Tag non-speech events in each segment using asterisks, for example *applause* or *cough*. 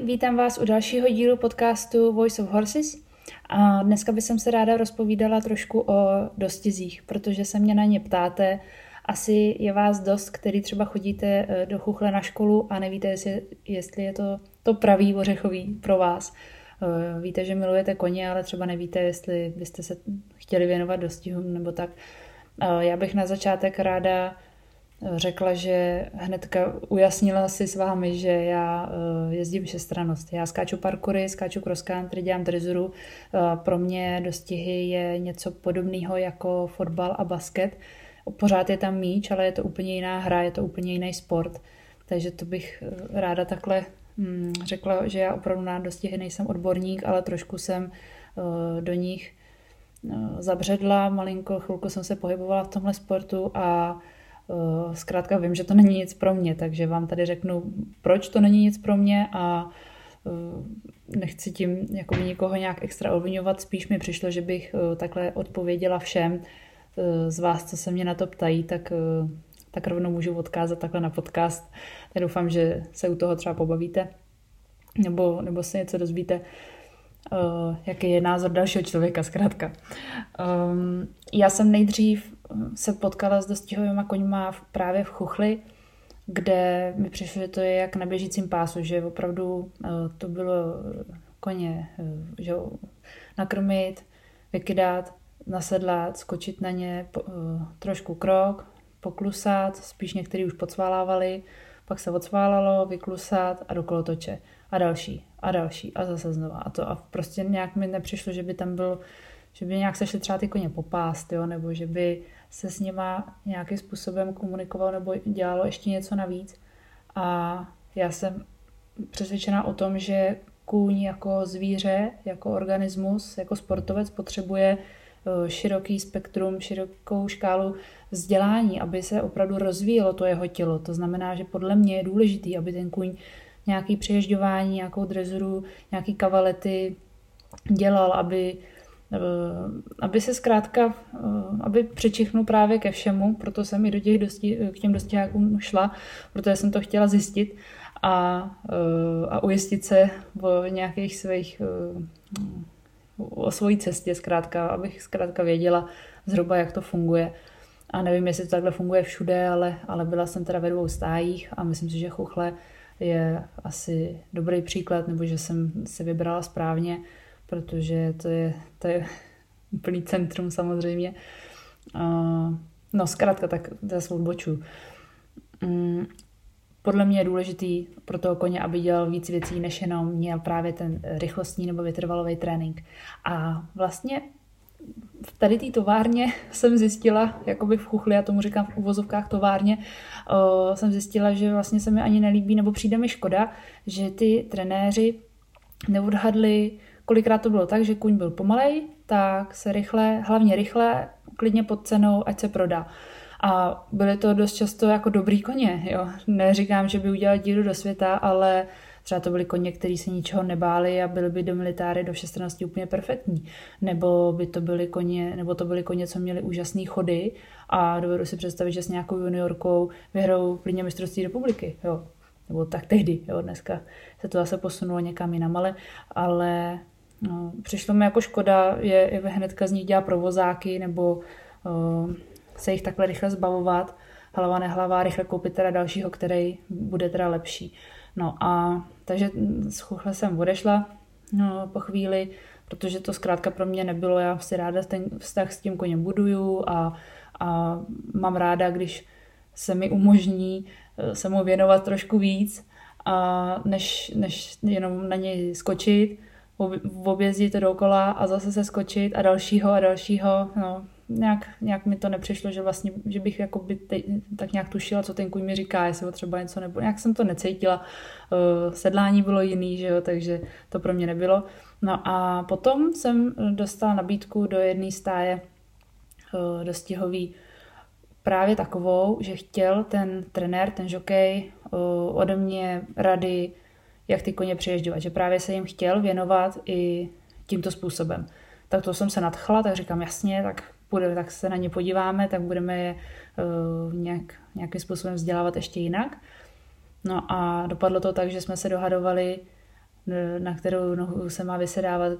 Vítám vás u dalšího dílu podcastu Voice of Horses. A dneska bych se ráda rozpovídala trošku o dostizích, protože se mě na ně ptáte. Asi je vás dost, který třeba chodíte eh, do chuchle na školu a nevíte, jestli, jestli je to to pravý ořechový pro vás. Eh, víte, že milujete koně, ale třeba nevíte, jestli byste se chtěli věnovat dostihům nebo tak. Eh, já bych na začátek ráda řekla, že hnedka ujasnila si s vámi, že já eh, jezdím šestranost. Já skáču parkoury, skáču cross country, dělám drezuru. Eh, pro mě dostihy je něco podobného jako fotbal a basket. Pořád je tam míč, ale je to úplně jiná hra, je to úplně jiný sport. Takže to bych eh, ráda takhle hm, řekla, že já opravdu na dostihy nejsem odborník, ale trošku jsem do nich zabředla, malinko chvilku jsem se pohybovala v tomhle sportu a zkrátka vím, že to není nic pro mě, takže vám tady řeknu, proč to není nic pro mě a eh, nechci tím jakoby nikoho nějak extra obvinovat, spíš mi přišlo, že bych eh, takhle odpověděla všem z vás, co se mě na to ptají, tak, tak rovnou můžu odkázat takhle na podcast. Tak doufám, že se u toho třeba pobavíte nebo, nebo se něco dozvíte, jaký je názor dalšího člověka zkrátka. Um, já jsem nejdřív se potkala s dostihovými koňma právě v Chuchli, kde mi přišlo, že to je jak na běžícím pásu, že opravdu eh, to bylo koně eh, že nakrmit, vykydat, nasedlat, skočit na ně, eh, trošku krok, poklusat, spíš některý už podsválávali, pak se odsválalo, vyklusat a do kolotoče. A další, a další, a zase znova. A to a prostě nějak mi nepřišlo, že by tam byl, že by nějak se šli třeba ty koně popást, jo, nebo že by se s nima nějakým způsobem komunikovalo nebo dělalo ještě něco navíc. A já jsem přesvědčena o tom, že kůň jako zvíře, jako organismus, jako sportovec potřebuje eh, široký spektrum, širokou škálu vzdělání, aby se opravdu rozvíjelo to jeho tělo. To znamená, že podle mě je důležitý, aby ten kůň nějaký přeježďování, nějakou drezuru, nějaký kavalety dělal, aby Eh, aby se zkrátka, eh, aby přečichnul právě ke všemu, proto jsem i do těch dosti, k těm dostihákům šla, protože jsem to chtěla zjistit a, eh, a ujistit se o nějakých svých, o svojí cestě zkrátka, abych zkrátka věděla zhruba, jak to funguje. A nevím, jestli to takhle funguje všude, ale, ale byla jsem teda ve dvou stájích a myslím si, že chuchle je asi dobrý příklad, nebo že jsem se vybrala správně protože to je, to je *laughs* úplný centrum samozřejmě. No zkrátka, tak zase odboču. Um, podle mě je důležitý pro toho koně, aby dělal víc věcí, než jenom měl právě ten rychlostní nebo vytrvalový trénink. A vlastně v tady té továrně *laughs* jsem zjistila, jakoby v chuchli, já tomu říkám v uvozovkách továrně, uh, jsem zjistila, že vlastně se mi ani nelíbí, nebo přijde mi škoda, že ty trenéři neodhadli kolikrát to bylo tak, že kuň byl pomalej, tak se rychle, hlavně rychle, klidně pod cenou, ať se prodá. A byly to dost často jako dobrý koně, jo. Neříkám, že by udělal díru do světa, ale třeba to byly koně, kteří se ničeho nebáli a byly by do militáry do 16 úplně perfektní. Nebo by to byly koně, nebo to byly koně, co měli úžasné chody a dovedu si představit, že s nějakou juniorkou vyhrou klidně mistrovství republiky, jo. Nebo tak tehdy, jo. Dneska se to zase posunulo někam jinam, ale, ale přišlo mi jako škoda je, hnedka z nich dělat provozáky nebo uh, se jich takhle rychle zbavovat. Hlava nehlava, rychle koupit teda dalšího, který bude teda lepší. No a takže z chuchle jsem odešla no, po chvíli, protože to zkrátka pro mě nebylo. Já si ráda ten vztah s tím koněm buduju a, a mám ráda, když se mi umožní eh, se mu věnovat trošku víc, a než, než jenom na něj skočit objezdit dokola a zase se skočit a dalšího a dalšího. No, nějak, nějak mi to nepřišlo, že vlastně, že bych jako by te, tak nějak tušila, co ten kůň mi říká, jestli ho třeba něco nebo nějak jsem to necítila. Uh, sedlání bylo jiný, že jo, takže to pro mě nebylo. No a potom jsem dostala nabídku do jedné stáje uh, dostihový právě takovou, že chtěl ten trenér, ten žokej uh, ode mě rady, jak ty koně přeježďovat, že právě se jim chtěl věnovat i tímto způsobem. Tak to jsem se nadchla, tak říkám jasně, tak půjde, tak se na ně podíváme, tak budeme je uh, nějak, nějakým způsobem vzdělávat ještě jinak. No a dopadlo to tak, že jsme se dohadovali na kterou nohu se má vysedávat,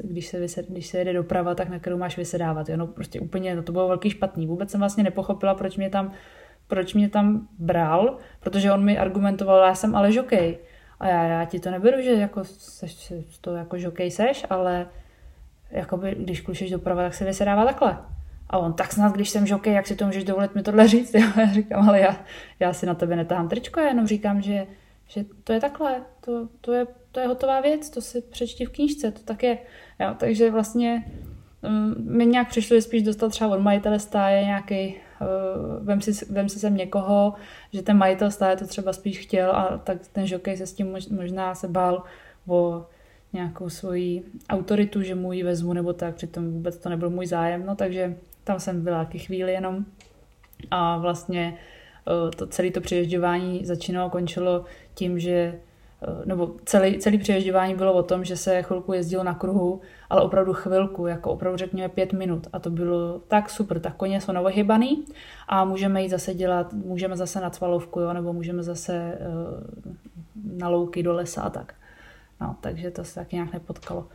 když se, vysed, když se jede doprava, tak na kterou máš vysedávat. Jo? No prostě úplně, no to bylo velký špatný. Vůbec jsem vlastně nepochopila, proč mě tam, proč mě tam bral, protože on mi argumentoval, já jsem ale žokej. A já, já ti to neberu, že jako seš, to jako žokej seš, ale jakoby, když klušeš doprava, tak se vysedává takhle. A on, tak snad, když jsem žokej, jak si to můžeš dovolit mi tohle říct? *laughs* Já říkám, ale já, já si na tebe netahám tričko, já jenom říkám, že, že to je takhle, to, to, je, to je hotová věc, to si přečti v knížce, to tak je. Jo, takže vlastně um, mi nějak přišlo, že spíš dostal třeba od majitele stáje nějaký, uh, vem, si, vem si sem někoho, že ten majitel stáje to třeba spíš chtěl a tak ten žokej se s tím mož, možná se bál o nějakou svoji autoritu, že mu ji vezmu nebo tak, přitom vůbec to nebyl můj zájem, no takže tam jsem byla taky chvíli jenom. A vlastně eh, to celé to přeježďování začínalo končilo tím, že eh, nebo celý, celý přeježďování bylo o tom, že se chvilku jezdilo na kruhu, ale opravdu chvilku, jako opravdu řekněme pět minut. A to bylo tak super, tak koně jsou novohybaný a můžeme jít zase dělat, můžeme zase na cvalovku, jo, nebo můžeme zase uh, na louky do lesa a tak. No, takže to se tak nějak nepotkalo.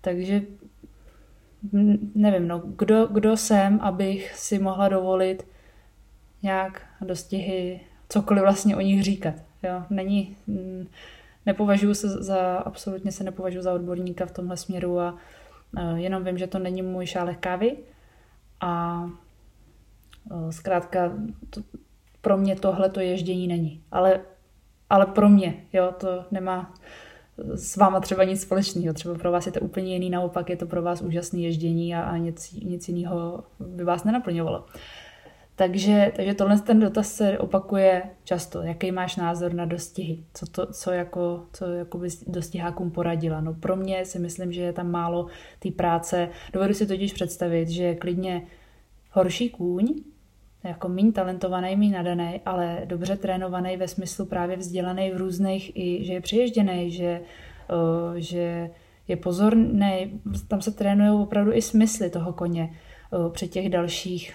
Takže nevím, no, kdo, kdo jsem, abych si mohla dovolit nějak dostihy, cokoliv vlastně o nich říkat. Jo? Není, nepovažuji se za, absolutně se nepovažuji za odborníka v tomhle směru a jenom vím, že to není můj šálek kávy a zkrátka to, pro mě tohle to ježdění není. Ale, ale pro mě, jo, to nemá, s váma třeba nic společného. Třeba pro vás je to úplně jiný, naopak je to pro vás úžasné ježdění a, a nic, nic jiného by vás nenaplňovalo. Takže, takže tohle ten dotaz se opakuje často. Jaký máš názor na dostihy? Co, to, co, jako, co jako bys dostihákům poradila? No pro mě si myslím, že je tam málo té práce. Dovedu si totiž představit, že klidně horší kůň jako méně talentovaný, méně nadaný, ale dobře trénovaný ve smyslu právě vzdělaný v různých, i že je přiježděný, že, že je pozorný, tam se trénují opravdu i smysly toho koně při těch dalších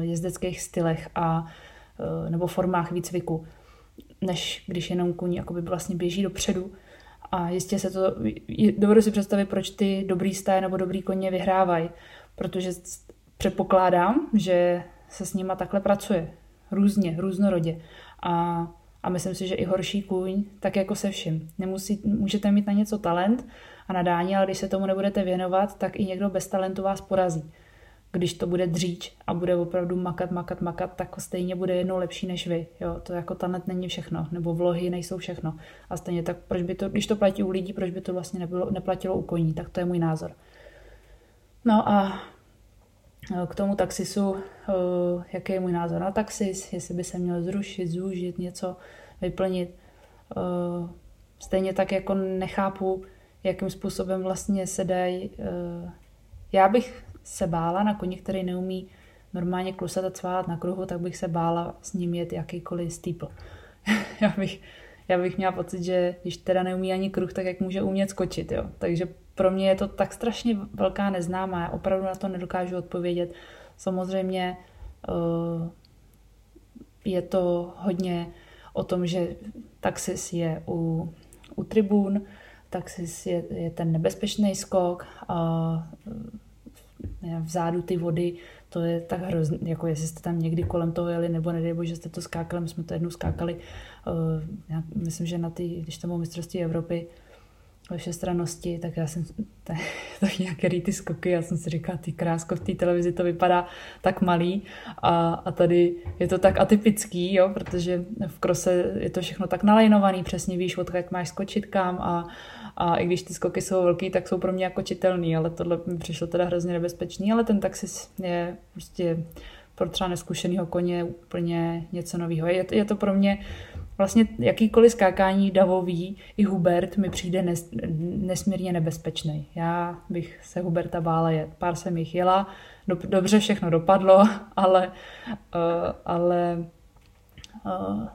jezdeckých stylech a uh, nebo formách výcviku, než když jenom kůň vlastně běží dopředu. A jistě se to, dovedu si představit, proč ty dobrý stáje nebo dobrý koně vyhrávají, protože předpokládám, že se s nima takhle pracuje. Různě, různorodě. A, a myslím si, že i horší kůň, tak jako se vším. Nemusí, můžete mít na něco talent a nadání, ale když se tomu nebudete věnovat, tak i někdo bez talentu vás porazí. Když to bude dříč a bude opravdu makat, makat, makat, tak stejně bude jednou lepší než vy. Jo, to jako talent není všechno, nebo vlohy nejsou všechno. A stejně tak, proč by to, když to platí u lidí, proč by to vlastně nebylo, neplatilo u koní, tak to je můj názor. No a k tomu taxisu, eh, jaký je můj názor na taxis, jestli by se měl zrušit, zúžit, něco vyplnit. Eh, stejně tak jako nechápu, jakým způsobem vlastně se dají. Já bych se bála na koni, který neumí normálně klusat a cválat na kruhu, tak bych se bála s ním jet jakýkoliv steeple. *laughs* já, bych, já bych měla pocit, že když teda neumí ani kruh, tak jak může umět skočit. Jo? Takže pro mě je to tak strašně velká neznámá. Já opravdu na to nedokážu odpovědět. Samozřejmě uh, je to hodně o tom, že taxis je u, u tribun, taxis je, je ten nebezpečný skok a vzadu ty vody, to je tak hrozný, jako jestli jste tam někdy kolem toho jeli, nebo nedej bože, jste to skákali, my jsme to jednou skákali, uh, já myslím, že na ty, když to bylo mistrovství Evropy, ve všestranosti, tak já jsem, *laughs* tak, nějaké ty skoky, já jsem si říkala, ty krásko, v té televizi to vypadá tak malý a, a tady je to tak atypický, jo, protože v krose je to všechno tak nalajnovaný, přesně víš, odkud máš skočit kam a, a i když ty skoky jsou velký, tak jsou pro mě jako čitelný, ale tohle mi přišlo teda hrozně nebezpečný, ale ten taxis je prostě pro třeba neskušeného koně úplně něco nového. Je, je to pro mě vlastně jakýkoliv skákání davový i Hubert mi přijde nes, nesmírně nebezpečný. Já bych se Huberta bála jet. Pár jsem jich jela, do, dobře všechno dopadlo, *laughs* ale, uh, ale uh,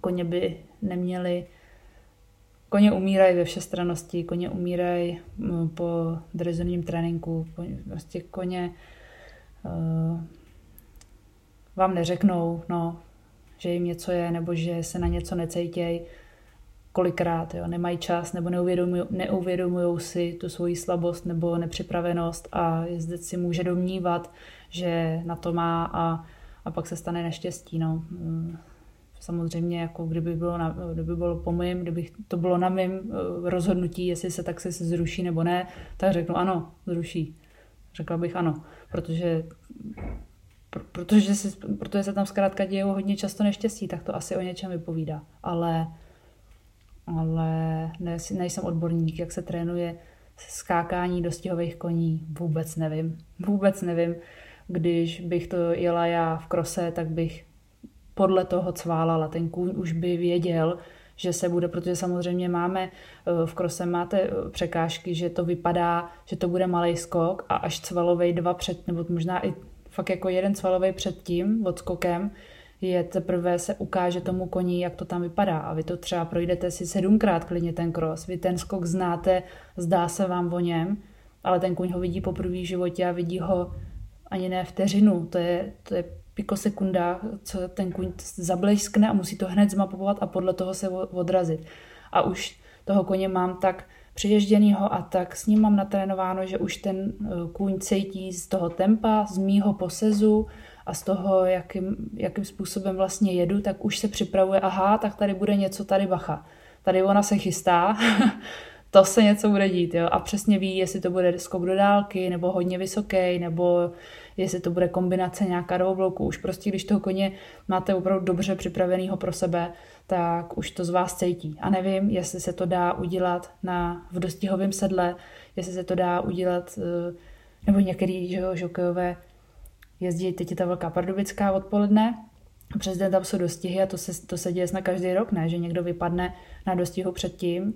koně by neměli Koně umírají ve všestranosti, koně umírají mm, po drezurním tréninku, prostě koně uh, vám neřeknou, no, že jim něco je, nebo že se na něco necejtěj. kolikrát, jo, nemají čas nebo neuvědomují, neuvědomují si tu svoji slabost nebo nepřipravenost a jezdec si může domnívat, že na to má a, a pak se stane neštěstí. No. Mm, samozřejmě, jako kdyby bylo, na, kdyby bylo po mým, kdyby to bylo na mém eh, rozhodnutí, jestli se tak se zruší nebo ne, tak řeknu ano, zruší. Řekla bych ano, protože protože, si, protože se tam zkrátka dějí hodně často neštěstí, tak to asi o něčem vypovídá. Ale, ale ne, nejsem odborník, jak se trénuje skákání dostihových koní, vůbec nevím. Vůbec nevím. Když bych to jela já v krose, tak bych podle toho cválala. Ten kůň už by věděl, že se bude, protože samozřejmě máme, eh, v krose máte eh, překážky, že to vypadá, že to bude malý skok a až cvalovej dva před, nebo možná i fakt jako jeden cvalový před tím odskokem, je teprve se ukáže tomu koni, jak to tam vypadá. A vy to třeba projdete si sedmkrát klidně ten cross. Vy ten skok znáte, zdá se vám o něm, ale ten kuň ho vidí poprvé v životě a vidí ho ani ne vteřinu. To je, to je pikosekunda, co ten kuň zableskne a musí to hned zmapovat a podle toho se odrazit. A už toho koně mám tak přiježděnýho a tak s ním mám natrénováno, že už ten eh, kůň cítí z toho tempa, z mýho posezu a z toho, jakým, jakým způsobem vlastně jedu, tak už se připravuje, aha, tak tady bude něco, tady bacha. Tady ona se chystá, *laughs* to se něco bude dít, jo, a přesně ví, jestli to bude skok do dálky, nebo hodně vysoký, nebo jestli to bude kombinace nějaká bloku. Už prostě, když toho koně máte opravdu dobře připraveného pro sebe, tak už to z vás cítí. A nevím, jestli se to dá udělat na, v dostihovém sedle, jestli se to dá udělat, eh, nebo některý že jo, žokejové jezdí, teď je ta velká pardubická odpoledne, přes den tam jsou dostihy a to se, to se děje na každý rok, ne? Že někdo vypadne na dostihu předtím,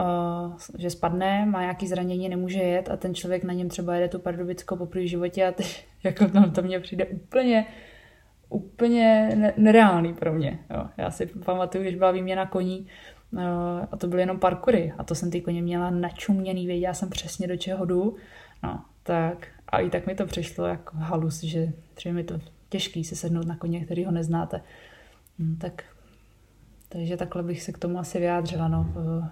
uh, že spadne, má nějaký zranění, nemůže jet a ten člověk na něm třeba jede tu pardubickou poprvé v životě a teď, *laughs* jako tam to mně přijde úplně úplně nereálný pro mě. Jo. Já si pamatuju, když byla výměna koní uh, a to byly jenom parkury a to jsem ty koně měla načuměný, věděla jsem přesně do čeho jdu. No, tak a i tak mi to přišlo jako halus, že třeba mi to těžký se sednout na koně, který ho neznáte. No, tak, takže takhle bych se k tomu asi vyjádřila. No. Uh,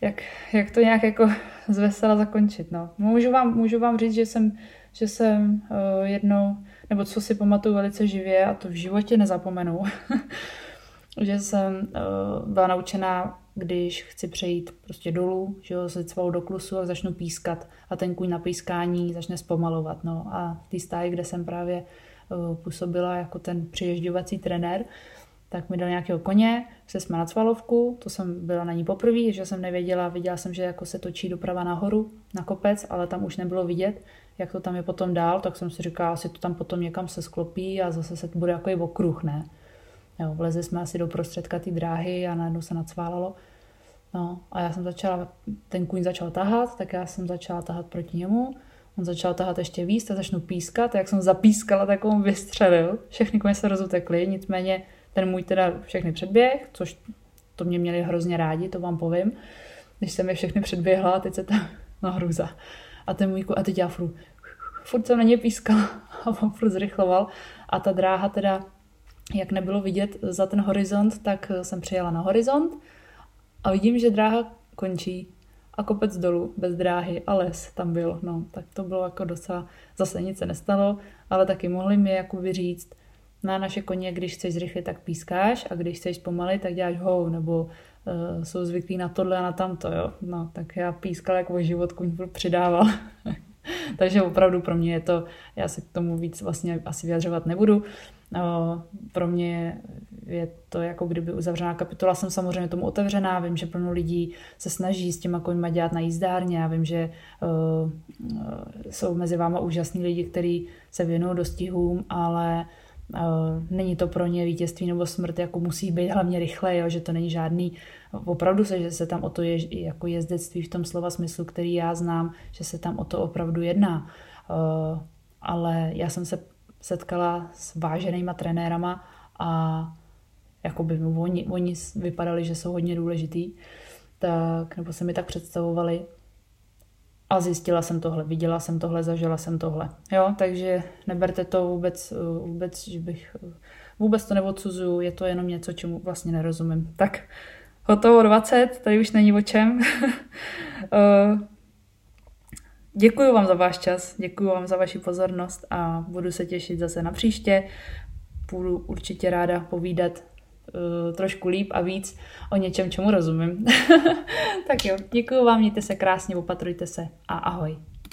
jak, jak to nějak jako zvesela zakončit. No. Můžu, vám, můžu vám říct, že jsem, že jsem uh, jednou, nebo co si pamatuju velice živě, a to v životě nezapomenu, *laughs* že jsem uh, byla naučená, když chci přejít prostě dolů, že ho se cvalou do klusu a začnu pískat a ten kůň na pískání začne zpomalovat. No. A v té stáji, kde jsem právě uh, působila jako ten přiježďovací trenér, tak mi dal nějakého koně, se jsme na cvalovku, to jsem byla na ní poprvé, že jsem nevěděla, viděla jsem, že jako se točí doprava nahoru, na kopec, ale tam už nebylo vidět, jak to tam je potom dál, tak jsem si říkala, asi to tam potom někam se sklopí a zase se to bude jako i okruh, ne? Jo, vlezli jsme asi do prostředka té dráhy a najednou se nacválalo. No a já jsem začala, ten kůň začal tahat, tak já jsem začala tahat proti němu. On začal tahat ještě víc, tak začnu pískat. Jak jsem zapískala, tak on vystřelil. Všechny koně se rozutekly, nicméně ten můj teda všechny předběh, což to mě měli hrozně rádi, to vám povím. Když jsem je všechny předběhla, teď se tam, *laughs* no hruza. A ten můj, a teď já furt, furt jsem na ně pískala *laughs* a on furt zrychloval. A ta dráha teda, jak nebylo vidět za ten horizont, tak jsem přijela na horizont a vidím, že dráha končí a kopec dolů, bez dráhy a les tam byl. No, tak to bylo jako docela, zase nic se nestalo, ale taky mohli mi jakoby říct, na naše koně, když chceš zrychlit, tak pískáš a když chceš pomalit, tak děláš hou, nebo uh, jsou zvyklí na tohle a na tamto, jo. No, tak já pískal jako o život, kuň přidával. *laughs* Takže opravdu pro mě je to, já se k tomu víc vlastně asi vyjadřovat nebudu. Pro mě je to jako kdyby uzavřená kapitola. Jsem samozřejmě tomu otevřená, vím, že plno lidí se snaží s těma koňma dělat na jízdárně. Já vím, že uh, jsou mezi váma úžasní lidi, kteří se věnují dostihům, ale není to pro ně vítězství nebo smrt, jako musí být hlavně rychle, jo, že to není žádný, opravdu se, že se tam o to je jako jezdectví v tom slova smyslu, který já znám, že se tam o to opravdu jedná. Ale já jsem se setkala s váženýma trenérama a jakoby oni, oni vypadali, že jsou hodně důležitý, tak, nebo se mi tak představovali, a zjistila jsem tohle, viděla jsem tohle, zažila jsem tohle. Jo, takže neberte to vůbec, vůbec že bych vůbec to neodsuzuju, je to jenom něco, čemu vlastně nerozumím. Tak hotovo 20, tady už není o čem. *laughs* Děkuji vám za váš čas, děkuji vám za vaši pozornost a budu se těšit zase na příště. Budu určitě ráda povídat uh, trošku líp a víc o něčem, čemu rozumím. *laughs* tak jo, děkuji vám, mějte se krásně, opatrujte se a ahoj.